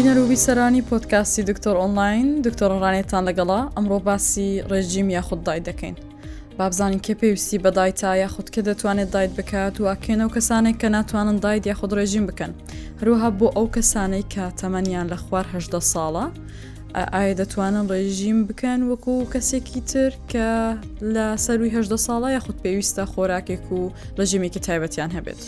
بینەر و بیسەرانی پۆتکاسی دکتۆر ئۆنلاین دکتۆر ڕانێتان لەگەڵا ئەمڕۆ باسی ڕێژیم یاخود دای دەکەین بابزانین کێ پێویستی بە دایتا یاخود کە دەتوانێت دایت بکات و ئەکەێنە و کەسانێک کە ناتوانن دایت یاخود ڕێژیم بکەن هەروها بۆ ئەو کەسانەی کە تەمەنیان لە خوارهدە ساڵە ئایا دەتوانن ڕێژیم بکەن وەکو کەسێکی تر کە لە سەروی هەدە ساڵە یاخود پێویستە خۆراکێک و ڕژێمێکی تایبەتیان هەبێت.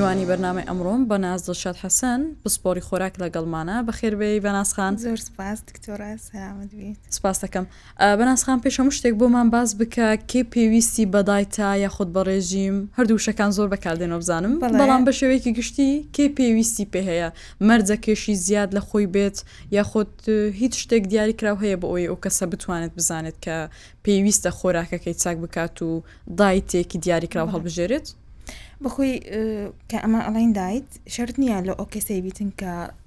میوانی بەرنامەی ئەمڕۆم بە ناز دڵشاد حەسەن پسپۆری خۆراک لەگەڵمانە بەخێربەی بەناسخان زۆر سپاس دکتۆرە سەلامت سپاس دەکەم بەناز خان پێش هەموو شتێک بۆمان باس بکە کێ پێویستی بە دایتە یاخود بە ڕێژیم هەردوو وشەکان زۆر بەکاردێن وەبزانم بەڵام بە شێوەیەکی گشتی کێ پێویستی پێ هەیە مەرجە کێشی زیاد لە خۆی بێت یاخود هیچ شتێک دیاری کراو هەیە بۆ ئەوی ئەو کەسە بتوانێت بزانێت کە پێویستە خۆراکەکەی چاک بکات و دایتێکی دیاری کراو هەڵبژێرێت بەخۆی کە ئەمە ئەڵین دایت شرت نییە لە ئۆکەسەی بیتن کە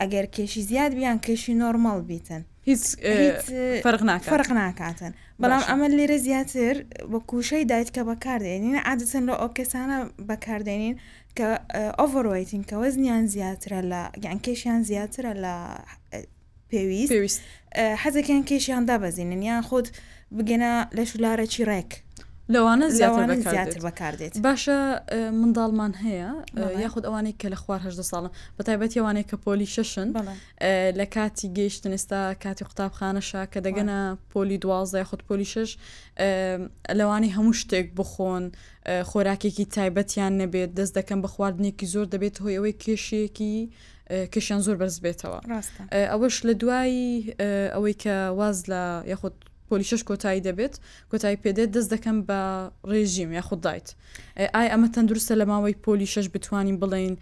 ئەگەر کێشی زیاد بیان کێشی نۆرمال بیتن هیچ فەرق ناکاتن بەڵام ئەمە لێرە زیاتر بە کوشەی دایت کە بەکاردێنین عادەتەن لە ئۆکەسانە بەکاردێنین کە ئۆڤۆرۆیتین کە وەزنیان زیاترە لە یان کێشیان زیاترە لە پێویست، حەزێکیان کێشیان دابەزینن یان خود بگەنە لەشولارەکی ڕێک. لەوانە زیاتر بەکاردێت باشە منداڵمان هەیە یاخود ئەوانەی کە لە خوار هەدە ساڵە بە تایبەت ئەوانەیە کە پۆلی شەشن لە کاتی گەیشتن ئێستا کاتی قوتابخانەشە کە دەگەنە پۆلی دوازە یاخود پۆلی شش لەوانی هەموو شتێک بخۆن خۆراکێکی تایبەتیان نەبێت دەست دەکەم بە خواردنێکی زۆر دەبێت هۆی ئەوەی کێشێکی کەشیان زۆر بەرز بێتەوە ئەوەش لە دوایی ئەوەی کە واز لە یاخود پۆلیشش کۆتایی دەبێت کۆتایی پێدێت دەست دەکەم بە ڕێژیم یا خوددایت ئای ئەمە تەندروستە لە ماوەی پۆلی شش بتوانین بڵین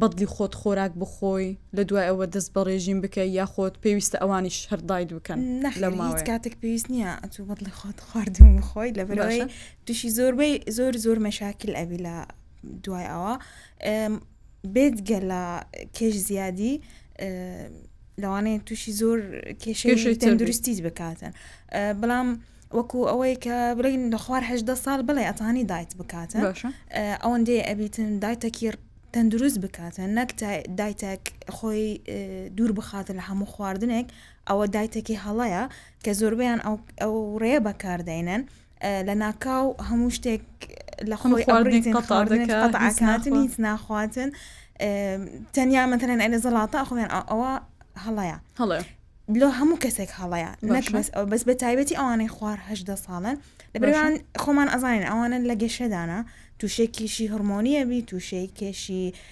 بەدلی خۆت خۆراک بخۆی لە دوای ئەوە دەست بە ڕێژیم بکە یا خۆت پێویستە ئەوانیش هەردایت بکەن لە ماوەی کاتێک پێویست نییە ئەتو بەدلی خۆت خواردن بخۆی لە بەرەوەی تووشی زۆربەی زۆر زۆر مەشاکل ئەبی لە دوای ئەوە بێجگە لە کێش زیادی لەوانەیە تووشی زۆر کێشەی تەندروستیت بکاتن بەڵام وەکو ئەوەی کە بڵین لە خوارهدە ساڵ بڵێ ئەتانی دایت بکاتن ئەوەندێ ئەبیتن دایتەکی تەندروست بکاتە نەک دایتەک خۆی دوور بخاتە لە هەموو خواردنێک ئەوە دایتەکی هەڵەیە کە زۆربیان ئەو ڕێ بەکاردێنن لە ناکاو هەموو شتێک لە خۆی خواردنێکاتن هیچ ناخواتن تەنیا مەتەن ئەە زەڵاتە خۆیان ئەوە هەڵەیە هەڵێ لۆ هەموو کەسێک هەڵەیە نەک بەس ئەو بەس بە تایبەتی ئەوانەی خوارهدە ساڵن لەبران خۆمان ئەزانین ئەوانن لە گەشەدانە تووشێکیشی هەرمۆنیە بی تووشەی کێشی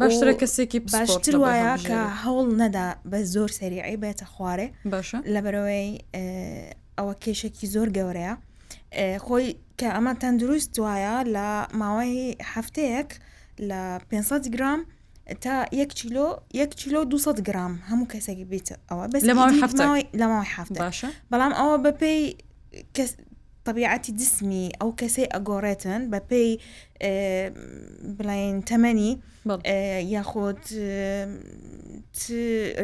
باشترە کەسێکی باشتر وایە کە هەوڵ نەدا بە زۆر سەریعی بێتە خوارێ باشە لەبەرەوەی ئەوە کێشێکی زۆر گەورەیە خۆی کە ئەمە تەندروست وایە لە ماوەی هەفتەیەک لە 500 گرام تا یەک چیلۆ یەک چیلۆ 200 گرام هەموو کەسێکی بیت ئەوە بەس لە ماوەی هەفتەوەی هەفتە باشە بەڵام ئەوە بەپێی تەبیعەتی جسمی ئەو کەسەی ئەگۆڕێتن بە پێی بڵین تەمەنی یاخود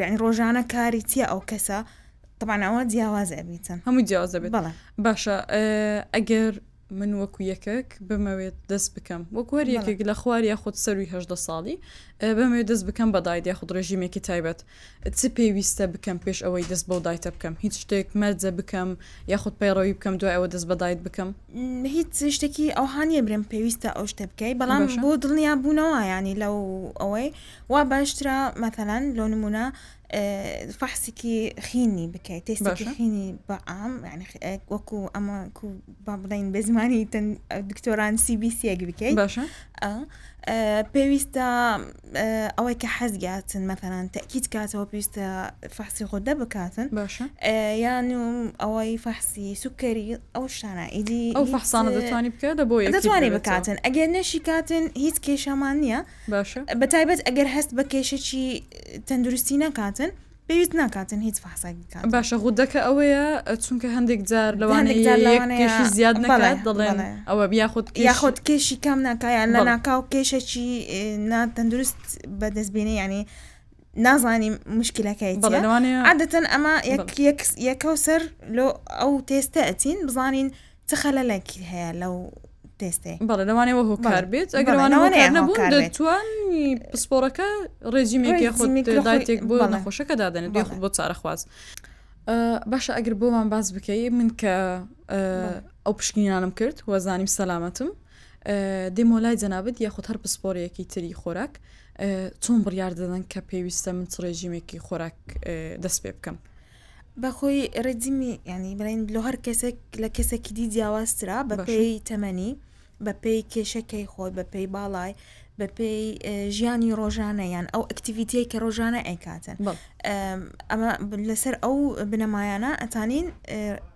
یعنی ڕۆژانە کاری چیە ئەو کەسە تەبانەوە جیاوازە بیتن هەموو جیاوازە بێت بەڵێ باشە ئەگەر من وەکو یەکێک بمەوێت دەست بکەم وەکوەر یەکێک لە خوار یاخود سەروی هەدە ساڵی بەمەوێت دەست بکەم بەدایت یاخود ڕێژیمێکی تایبەت چ پێویستە بکەم پێش ئەوەی دەست بەو دایتە بکەم؟ هیچ شتێک مەرجە بکەم یاخود پەیڕەوی بکەم دوای ئەوە دەست بە دایت بکەم؟ هیچ شتێکی ئەوها نییە برێم پێویستە ئەو شتە بکەی بەڵام باشە. بۆ دڵنیا بوونەوە ینی لەو ئەوەی وا باشترە مەتەلەن لۆ نمونە اه، فەحسێکی خینی بکەیت تێستێکی باشە. خینی بەعام یعنی خ- اه، وەکو ئەمە کو با بڵین بە زمانی تەن- دکتۆران سی بی سیەک بکەیت باشە اه، پێویستە ئەوەی کە حەزیاتن مەفەران تەکییت کاتەوە پێویستە فەحسی غۆدە بکاتن باشە یان و ئەوەی فەحسی سوکەری ئەو شتانە ئیدی ئەو فەحسانە دەتوانانی بکە دە بۆ دەتوانانی بکاتن ئەگەر نەشی کاتن هیچ کێشەمان نییە باشە بە تایبەت ئەگەر هەست بە کێشەی تەندروستی نەکاتن پێویست ناکاتن هیچ فحسێک بکات باشە غودەکە ئەوەیە چونکە هەندێک جار لەوانەیە جار لەوانەیە کێشی زیاد بەڵێ، نەکات دەڵێن بەڵێ. ئەوە یاخود کێش- یاخود کێشی کەم ناکایان لە بەڵێ. ناکاو کێشەکی نا تەندروست بەدەست بێنێ یعنی نازانین مشکلەکەی بەڵێ چیە لەوانەیە عادەتەن ئەمە یەک بەڵێ. یەک یەکەو سەر لۆ ئەو تێستە ئەچین بزانین چ خەلەلێکی هەیە لەو تێستێ بەڵێ لەوانێ وە هۆکار بێت ئەگەروانەوانێ نەبوون دەتوانی پسپۆرەکە ڕێجیمێکی خۆتێک بۆ نەخۆشەکە دادەنێت بێخ بۆ چارەخواز باشە ئەگەر بۆمان باز بکەی من کە ئەو پشکنینانم کرد وەزانیم سەلامەتم دێمۆلای جەنابەت یاخود هەر پسپۆرەیەکی تری خۆراک چۆن بڕیار دەدەن کە پێویستە من چ ڕێژیمێکی خۆراک دەست پێ بکەم بەخۆی ڕێجیمی ینی بڵین لۆ هەر کەسێک لە کەسێکی دی جیاوازترا بەپێی تەمەنی بەپێی کێشەکەی خۆی بەپێی باڵای بەپێی ژیانی ڕۆژانە یان ئەو ئەکتیڤیتیەی کە ڕۆژانە ئەیکاتن ئەمە لەسەر ئەو بنەمایانە ئەتانین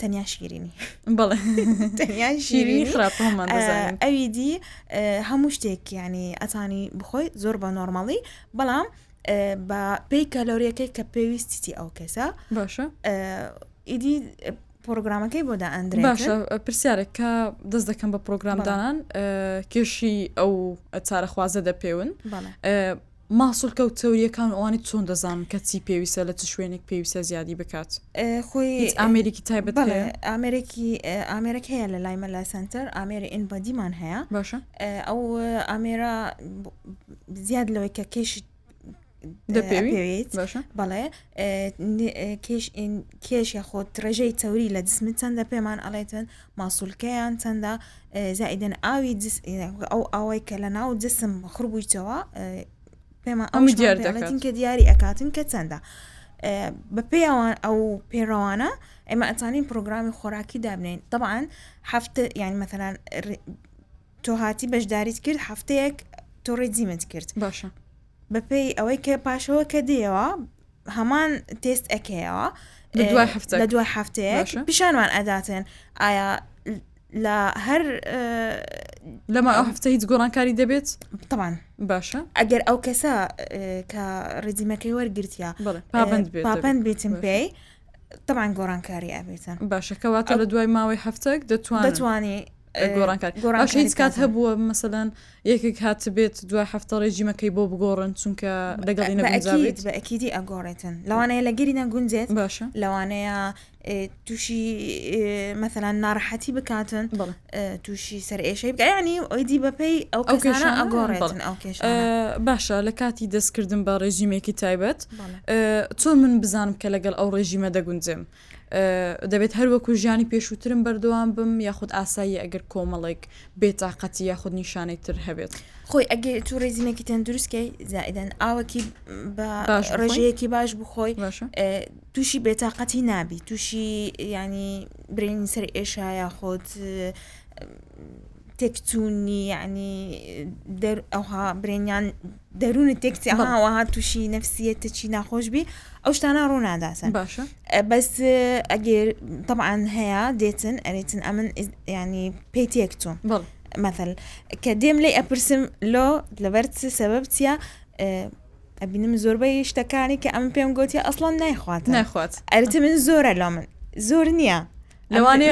تەنیا شیرینی بڵێ تەنیا شیرینی خراپمان ئەوی دی هەموو شتێک ینی ئەتانی بخۆی زۆر بە نۆرمەڵی بەڵام بە پێی کەلۆریەکەی کە پێویستیتی ئەو کەسە باشە ئیدی پرۆگرامەکەی بۆ دا ئەندرێ باشە پرسیارێک کە دەست دەکەم بە پرۆگرامدانان کێشی ئەو چارەخوازە دەپێون ماسولکە و چەوریەکان و ئەوانی چۆن دەزانن کە چی پێویستە لە چ شوێنێک پێویستە زیادی بکات؟ خۆی هیچ ئامێرێکی تایبەت بەڵێ هەیە؟ ئامێرێکی ئامێرەک هەیە لە لای مەلا سنتەر ئامێری ئین بەدیمان هەیە باشە ئەو ئامێرە زیاد لەوەی کە کێشی دەپێویت باشە بەڵێ کێش کێش یاخۆت ڕێژەی چەوری لە جسمت چەندە پێمان ئەڵێتن ماسولکەیان چەندە زائیدن ئاوی ئەو ئاوای کە لە ناو جسم خڕبوویتەوە پێمە ئەم دیارەتین کە دیاری ئەکاتن کە چەندە بە پێیاوان ئەو پێڕەوانە ئێمە ئەتوانین پرۆگرامی خۆراکی دابنین طبعاان هەفتە یعنی مەمثلان تۆ هاتی بەشداریت کرد هەفتەیەک تۆ ڕێزیمت کرد باشە بەپێی ئەوەی کە پاشەوە کە دێەوە هەمان تێست ئەکەیەوە لە دوای هەفتەیە پیشانوان ئەداتێن ئایا لە هەر لەمە ئەو هەفتە هیچ گۆڕانکاری دەبێت تەمان باشە ئەگەر ئەو کەسە کە ڕێزیمەکەی وەرگرتیا پاپەند بێتن پێی تەمان گۆڕانکاری ئابێتن باشەکەواتە لە دوای ماوەی هەفتەک دەتوان دەتوانانی گۆڕانکار باشە هیچ کات هەبووە مەسەدان یەکێک هات بێت دو هەفتە ڕێژیمەکەی بۆ بگۆڕن چونکە لەگەڵی نەبێت بە ئەکیدی ئەگۆڕێتن لەوانەیە لە گەری نەگونجێت باشە لەوانەیە تووشی مەسەلا ناڕەحەتی بکاتن تووشی سەر ئێشەی بگەیانی ئۆیدی بەپی ئەو کەسانە ئەگۆڕێتن ئەو کێش باشە لە کاتی دەستکردن بە ڕێژیمێکی تایبەت چۆن من بزانم کە لەگەڵ ئەو ڕێژیمە دەگونجێم دەبێت هەر وەکو ژیانی پێشووترم بەردەوام بم یاخود ئاساییە ئەگەر کۆمەڵێک بێتاقەتی یاخود نیشانەی تر هەبێت خۆی ئەگەر تو ڕێزیمێکی تەندروستکەی زائدەن ئاوەکی ڕێژەیەکی باش بخۆی تووشی بێتاقەتی نابی تووشی ینی برینی سەر ئێشایە خۆت تێکچوونی ینی دەر ئەوها برێنیان دەرونت تێک چی ها وەها تووشی نفسیەتە چی ناخۆش بی ئەو شتانە ڕوو ناداسن باشە بەس ئەگەر طبعاان هەیە دێتن ئەرێتن ئەمن ینی پێی تێک چوون مثل کە دێم لی ئەپرسم لۆ لەبەر سەبەب چیە ئەبینم زۆربەی شتەکانی کە ئەم پێم گوتیە ئەسڵان نایخوات نایخوات ئەرتە من زۆرە لۆ من زۆر نییە لەوانێ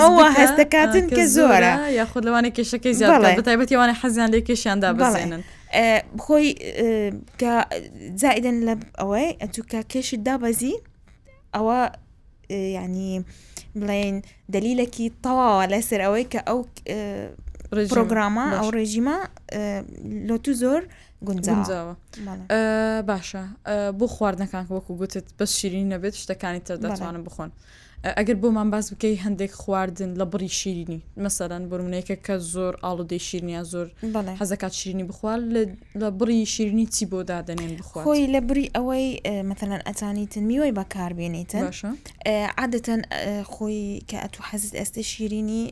ئەوە هەستەکاتن کە زۆرە یاخود لەوانێ کێشەکەی زیاد تایبەتی وانە حەزیان لێ کێشیاندا بڵێنن بخۆی کە زائدن لە ئەوەی ئەتووکە کێشی دابەزی ئەوە ینی بڵێن دلیلەکی تەواوە لەسەر ئەوەی کە ئەو پرۆگرامە ئەو ڕێژیمە لۆ تو زۆر گونجاوە باشە بۆ خواردنەکان وەکو گوتت بەس شیرین نەبێت شتەکانی تر دەتوانن بخۆن ئەگەر بۆمان باس بکەی هەندێک خواردن لە بڕی شیرینی مەسەرەن بۆنمونەیەکە کە زۆر ئاڵودەی شیرنیە زۆر حەزەکات شیرینی بخوار لە بڕی شیرینی چی بۆ دادەنێن بخۆ خۆی لە بری ئەوەی مەتەن ئەتانیتن میوەی بەکاربیێنیتن عادەتەن خۆی کە ئەتو حەزت ئەستی شیرینی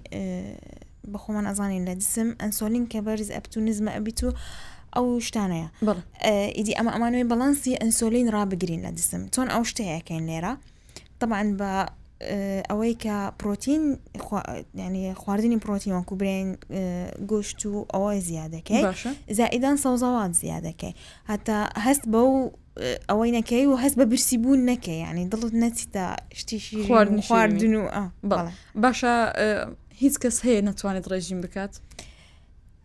بەخۆمان ئەزانین لە جسم ئەنسۆلین کە بەرز ئەبت و نزمە ئەبیت و ئەو شتانەیە ئیدی ئەمە ئەمانوێ بەڵانسی ئەنسۆلین ڕابگرین لە جسم چۆن ئەو شتەیەکەین لێرە طبعا بە ئەوەی کە پرۆتین ینی خواردنی پرۆتین وەکو برێن گوشت و ئەوە زیادەکەی زائیدان سەوزەوات زیادەکەی هەتا هەست بە و ئەوەی نەکەی و هەست بە برسی بوون نەکەی ینی دڵت نەچیتە شتیشی خواردن و باشە هیچ کەس هەیە نەتوانێت ڕێژیم بکات.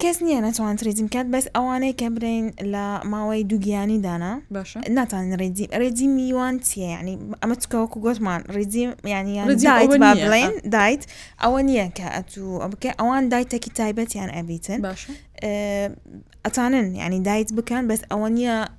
کەس نییە نەتوانێت ڕێجیم بکات بەس ئەوانەی کە برین لە ماوەی دووگیانیدانە باشە ناتوانین ڕێجی ڕێجی میوان چییە ینی ئەمە چکەوەکو گۆتمان ڕێجیم ینی ڕێجیم یان دایت ئەوە با نییە. بڵێن دایت ئەوە نییە کە ئەتوو بکە ئەوان دایتەکی تایبەتیان ئەبیتن باشە ئەتانن ینی دایت بکەن بەس ئەوە نییە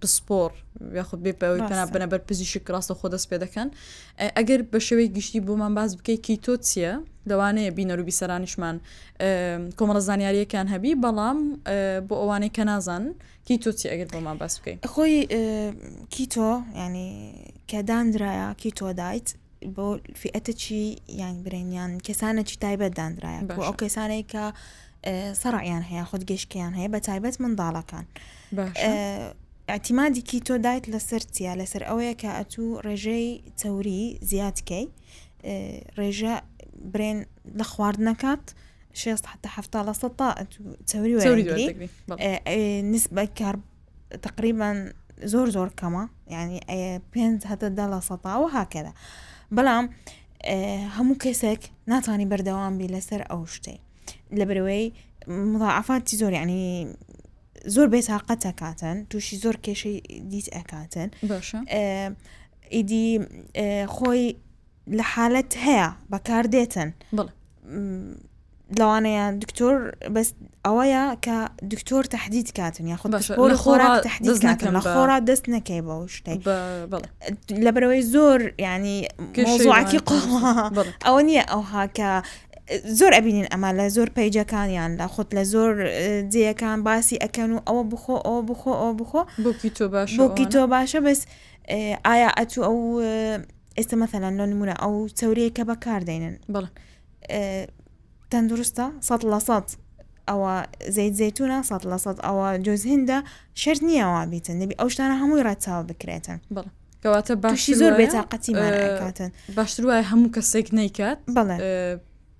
پسپۆڕ یاخود بێ پەوەی پەنا بنە بەر پزیشک ڕاستە خۆ دەست پێ دەکەن ئەگەر بە شێوەی گشتی بۆمان باز بکەی کیتۆ چییە لەوانەیە بینەروبی سەرانیشمان کۆمەڵە زانیاریەکان هەبی بەڵام بۆ ئەوانەی کە نازان کیتۆ چی ئەگەر بۆمان باز بکەین خۆی کیتۆ ینی کە دانرایە کیتۆ دایت بۆ فئەتەچی یان برێنیان کەسانە چی تایبەت دانرایە ئەو کەسانەی کە سەڕعیان هەیە خودگەشتیان هەیە بە تایبەت منداڵەکان ئەتیمادی کی تۆ دایت لەسەر چیە لەسەر ئەوەیە کە ئەتوو ڕێژەی چەوری زیادکەی ڕێژە برێن لە خواردنەکات شێست حتا هەفتا لە سە تا چەوری وەرگری نسبە کار تقریبا زۆر زۆر کەمە ینی پێ هەتە دە لە سەتاوە هاکەدا بەڵام هەموو کەسێک ناتوانانی بەردەوام بی لەسەر ئەو شتەی لە برەوەی مضاعفاتی زۆر ینی زۆر بێتاقەت ئەکاتن تووشی زۆر کێشەی دیت ئەکاتن باشە ئیدی خۆی لە حالت هەیە بەکاردێتن لەوانەیە دکتۆر بەس ئەوەیە کە دکتۆر تهدید کاتن یاخود بەشۆری خۆرا تهدید ناکەن لە خۆرا دەست نەکەی بە شتەی لەبەرەوەی زۆر ینی کێشواکی قۆڵ ئەوە نییە ئەوها کە زۆر ئەبینین ئەمە لە زۆر پەیجەکان یان لە خۆت لە زۆر جێیەکان باسی ئەکەن و ئەوە بخۆ ئەوە بخۆ ئەوە بخۆ بۆکی تۆ باش بۆکی تۆ باشە بەس ئایا ئەتو ئەو ئێستا مەثلەن لە نمونە ئەو چورەیە کە بەکاردێنن بڵ تەندروستە سە لە سە ئەوە زەیت زەتونە سە لە سە ئەوە جۆز هندە شرت نییەوە بیتن دەبی ئەو شتانە هەمووی ڕەتاو بکرێتن بڵ کەواتە باشی زۆر بێتاقەتیمان ئەکاتن باشتر وایە هەموو کەسێک نەیکات بەڵێ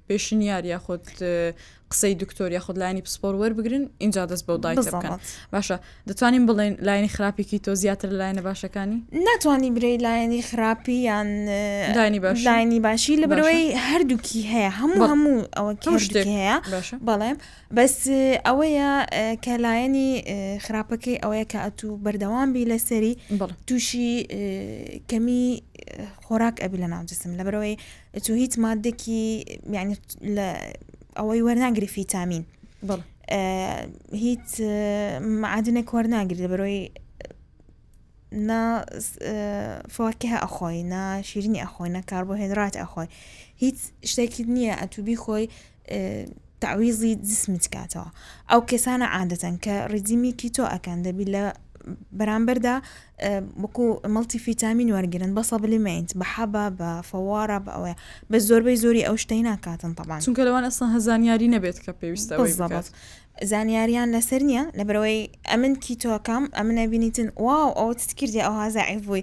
پێشنیار یاخود قسەی دکتۆر یاخود لایانی پسپۆر وەربگرن اینجا دەست بەو دای بکەن باشە دەتوانین بڵێن لایەنی خراپێکی تۆ زیاتر لایەنە باشەکانی ناتوانانی برێی لایەنی خراپی یان دانی باش لایانی باشی لە بەرەوەی هەردووکی هەیە هەموو هەموو ئەوە هەیە بەڵێم بەس ئەوەیە کە لایەنی خراپەکەی ئەوەیە کە ئەتوو بەردەوام بی لەسەری تووشی کەمی خۆراک ئەبی لە ناوجسم لە بەرەوەی تو هیچ مادێکی یعنی لە ئەوەی وەرناگری فیتامین هیچ معادنێک وەرناگری لە بەرەوەی نا فواکه ئەخۆی نا شیرنی ئەخۆی نە کاربۆهێنرات ئەخۆی هیچ شتێکی نییە ئەتوبی خۆی تەعویزی جسم بکاتەوە ئەو کەسانە عادەتەن کە ڕزیمی کیتۆ ئەکەن دەبی لە بەرامبەردا بکو مڵتی فیتامین وەرگن بە سەبلیمەینت بە حەبا بە فەوارە بە ئەوەیە بە زۆربەی زۆری ئەو شتەی ناکاتن تەبان چونکە لەوان ئەسا هەزانیاری نەبێت کە پێویستە زانیاریان لەسەر نییە لە برەوەی ئەمن کیتۆکەم ئەمنە بینیتن واو ئەو تکردی ئەو هازە عیبووی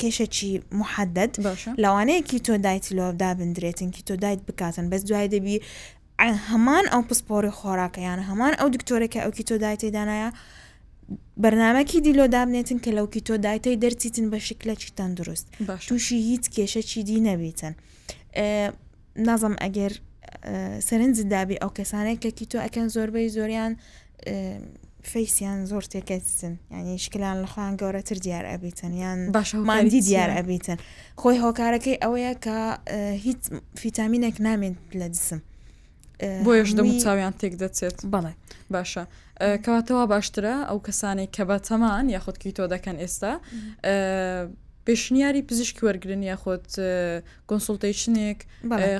کێشێکی محدد باشە لەوانەیە کیتۆ دایت لۆ دابندرێتن کیتۆ دایت بکاتن بەس دوای دەبی ع- هەمان ئەو پسپۆری خۆراکە یان هەمان ئەو دکتۆرێکە ئەو کیتۆ دایتی دانایە بەرنمەکی دی لۆ دابنێتن کە لەو کیتۆ دایتی دەرچیتن بە شکلەکی تەندروست باشە تووشی هیچ کێشەکی دی نەبیتن ئێ، نازم ئەگەر سەرنج دابی ئەو کەسانێک کە کیتۆ ئەکەن زۆربەی زۆریان فەیسیان زۆر تێکەتن ینی شکلان لە خۆیان گەورەتر دیار ئەبیتن یان باشماندی دیار ئەبیتن خۆی هۆکارەکەی ئەوەیە کە هیچ فیتامینێک نامێن لە جسم بۆیش دەم چاویان تێک دەچێت بەڵێ باشە کەواتەوە باشترە ئەو کەسانی کە بە تەمان یاخودکی تۆ دەکەن ئێستا پێشنیاری پزیشکی وەرگن یاخود کۆنسوڵتەیشنێک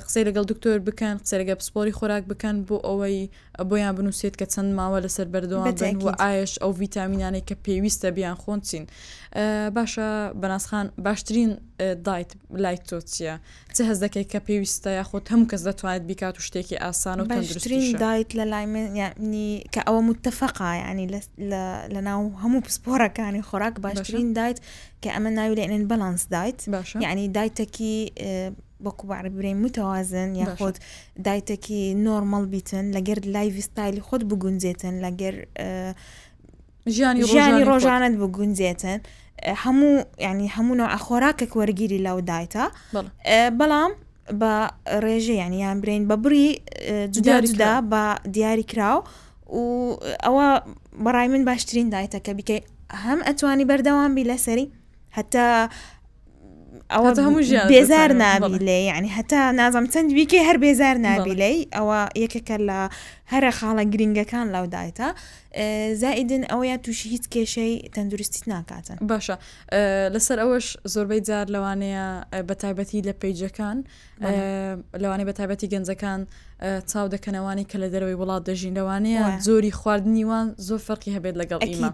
قسەی لەگەڵ دکتۆر بکەن قسەی لەگەڵ پسپۆری خۆراک بکەن بۆ ئەوەی بۆیان بنووسێت کە چەند ماوە لەسەر بەردەوام بن و ئایش ئەو ڤیتامینانەی کە پێویستە بیان خۆن چین باشە بەناسخان باشترین دایت لای تۆ چییە چ هەز دەکەیت کە پێویستە یاخۆت هەموو کەس دەتوانێت بیکات و شتێکی ئاسانە و تەندروسترین دایت لە لای من یعنی کە ئەوە متتەفقا ینی لە ناو هەموو پسپۆرەکانی خۆراک باشترین دایت کە ئەمە ناوی لە ئێنن بەلانس دایت یعنی دایتەکی وەکو بە عربی برێن متوازن یا خۆت دایتەکی نۆرمەڵ بیتن لەگەر لایڤی ستایلی خۆت بگونجێتن لەگەر ژیانی ژیانی ڕۆژانت بگونجێتن هەموو ینی هەموو ئەخۆراکێک وەرگیری لەو دایتە بەڵام بە ڕێژەیان یان برین بە بڕی جدارجدا بە دیاری کراو و ئەوە بەڕای من باشترین دایتە کە بیکەی هەم ئەتوانی بەردەوام بی لەسەری هەتا ئەوە هەموو بێزار نابی لێ یعنی هەتا نازم چەند ویکێ هەر بێزار نابی لی ئەوە یەکێکە لە هەرە خاڵە گرنگەکان لەو دایتە زائیدن ئەوەیە تووشی هیچ کێشەی تەندروستیت ناکاتن باشە لەسەر ئەوەش زۆربەی جار لەوانەیە بە تایبەتی لە پیجەکان لەوانەیە بە تابەتی گەنجەکان چاو دەکەنەوانی کە لە دەرەوەی وڵات دەژین لەوانەیە زۆری خواردنی وان زۆر فەرقی هەبێت لەگەڵ ئیمە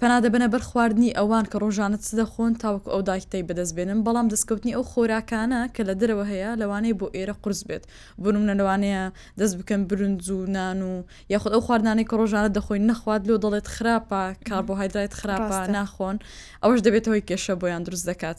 پەنا دەبنە بەر خواردنی ئەوان کە ڕۆژانە چ دەخۆن تاوەکو ئەو داکتەی بەدەست بێنن بەڵام دەستکەوتنی ئەو خۆراکانە کە لە دەرەوە هەیە لەوانەیە بۆ ئێرە قرس بێت بنمە لەوانەیە دەست بکەن برنج و نان و یاخود ئەو خواردانەی کە ڕۆژانە دەخۆین نەخوات لۆ دەڵێت خراپە کاربۆهایدرایت خراپە ناخۆن ئەوەش دەبێتەوەی کێشە بۆیان دروست دەکات.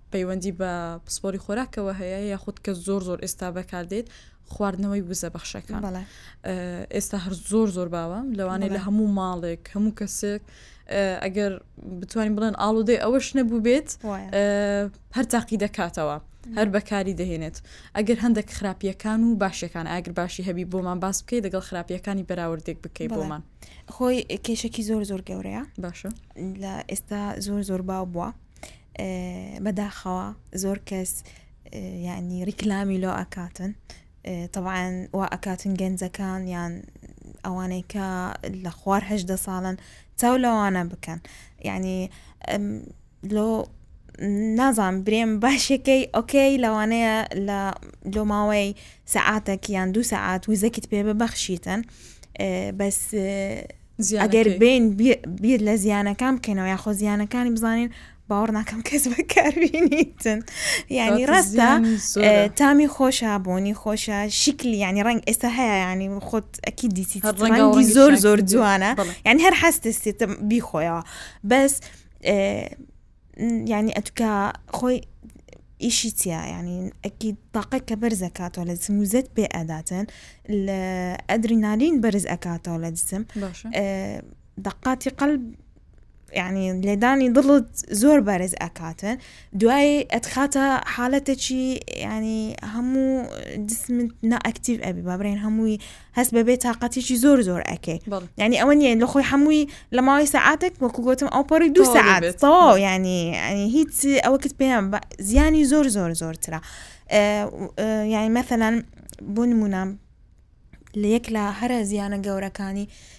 پەیوەندی بە پسپۆری خۆراکەوە هەیە یاخود کە زۆر زۆر ئێستا بەکاردێت خواردنەوەی وزە بەخشەکان ئێستا هەر زۆر زۆر باوە لەوانەیە لە هەموو ماڵێک هەموو کەسێک ئەگەر بتوانین بڵێن ئاڵودەی ئەوەش نەبوو بێت هەر تاقی دەکاتەوە هەر بەکاری دەهێنێت ئەگەر هەندێک خراپیەکان و باشەکان ئاگر باشی هەبی بۆمان باس بکەیت دەگەڵ خراپیەکانی بەراوردێک بکەی بۆمان خۆی کێشێکی زۆر زۆر گەورەیە باشە لە ئێستا زۆر زۆر باو بووە بەداخەوە زۆر کەس یعنی ڕیکلامی لۆ ئەکاتن طبعاان وا ئەکاتن گەنجەکان یان ئەوانەی کە لە خوار هەشدە ساڵن چاو لەوانە بکەن یعنی لۆ نازان برێم باشەکەی ئۆکەی لەوانەیە لە لۆ ماوەی سەعاتەکیان دوو سەعات وزەکیت پێ ببەخشیتن بەس ئەگەر بین بیر لە زیانەکان بکەینەوە یاخۆ زیانەکانی بزانین باوەڕ ناکەم کەس بەکاربیینیتن ینی ڕاستە تامی خۆشە بۆنی خۆشە شکلی ینی ڕنگ ئێستا هەیە ینی خۆت ئەکی دیسی ڕەنگی زۆر زۆر جوانە یعنی هەر حستێت بیخۆیەوە بەس یانی ئەتوکا خۆی ئیشی چیا ینی ئەکی تاقە کە بەرز ئەکاتەوە لە جسم و زەت پێ ئەداتن لە ئەدری نالین بەرز ئەکاتەوە لە جسم دقاتی قەلب ینی لێدانی دڵت زۆر بەرز ئەکاتن دوای ئەتخاتە حالەتەکی ینی هەموو جسمت نائکتیو ئەبی بابرێن هەمووی هەست بە بێ تااقەتیی زۆر زۆر ئەکەی ینی ئەوە نیە لە خۆی هەمووی لە ماوەی سەعاتێک وەکو گوتم ئەو پەڕی دو سەعات تەواو ینی ئەنی هیچ ئەوەکت پێیان زیانی زۆر زۆر زۆرترا یانی مەثلەن بۆ نمونام لە یەک لە هەرە زیانە گەورەکانی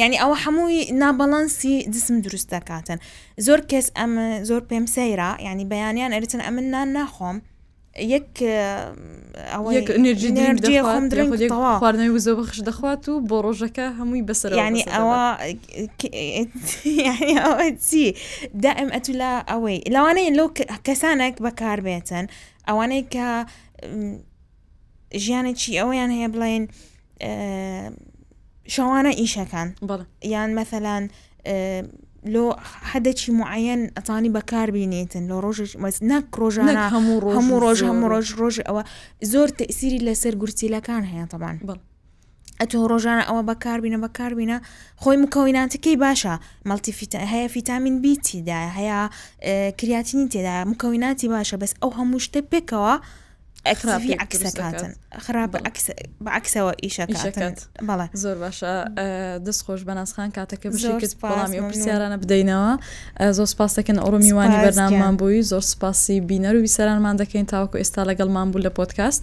یانی ئەوە حەمووی نابەڵەنسی جسم دروست دەکاتن زۆر کەس ئەم زۆر پێم سەیرا یعنی بەیانیان ئەرچن ئەمن نان ناخۆم یەک خواردنەوەی وزە بەخش دەخوات و بۆ ڕۆژەکە هەمووی بەسەر ینی ئەوە چی دائم ئەتولا ئەوەی لەوانەیە لەو کەسانێک بەکاربێتن ئەوانەی کە ژیانێکی ئەوەیان هەیە بڵێن شەوانە ئیشەکان یان مەسەلان لۆ حدەچی معەن ئەتانی بەکار بینێتن لە ڕۆژ نەک ڕۆژانە هەموو ڕۆژ هەموو ڕۆژ هەموو ڕۆژ ڕۆژ ئەوە زۆر تەسیری لەسەر گورچیلەکان هەیە تەبان بڵ ئەتوو ڕۆژانە ئەوە بەکاربینە بەکاربینە خۆی مکەوناتەکەی باشە مەڵتی هەیە فیتامین بیتیدا هەیە کریاتنی تێدا مکەوناتی باشە بەس ئەو هەموو شتە پێکەوە ئەخراپی عکسەکاتن خراپ بە عکسەوە ئیشەکەکات بەڵێ زۆر باشە دەست خۆش بەناسخان کاتەکە بشکرد بەڵامی و پرسیارانە بدەینەوە زۆر سپاسەکەن ئەوڕۆ میوانی بەرنامەمان بووی زۆر سپاسی بینەر و بیسەرانمان دەکەین تاوەکو ئێستا لەگەڵمان بوو لە پۆتکاست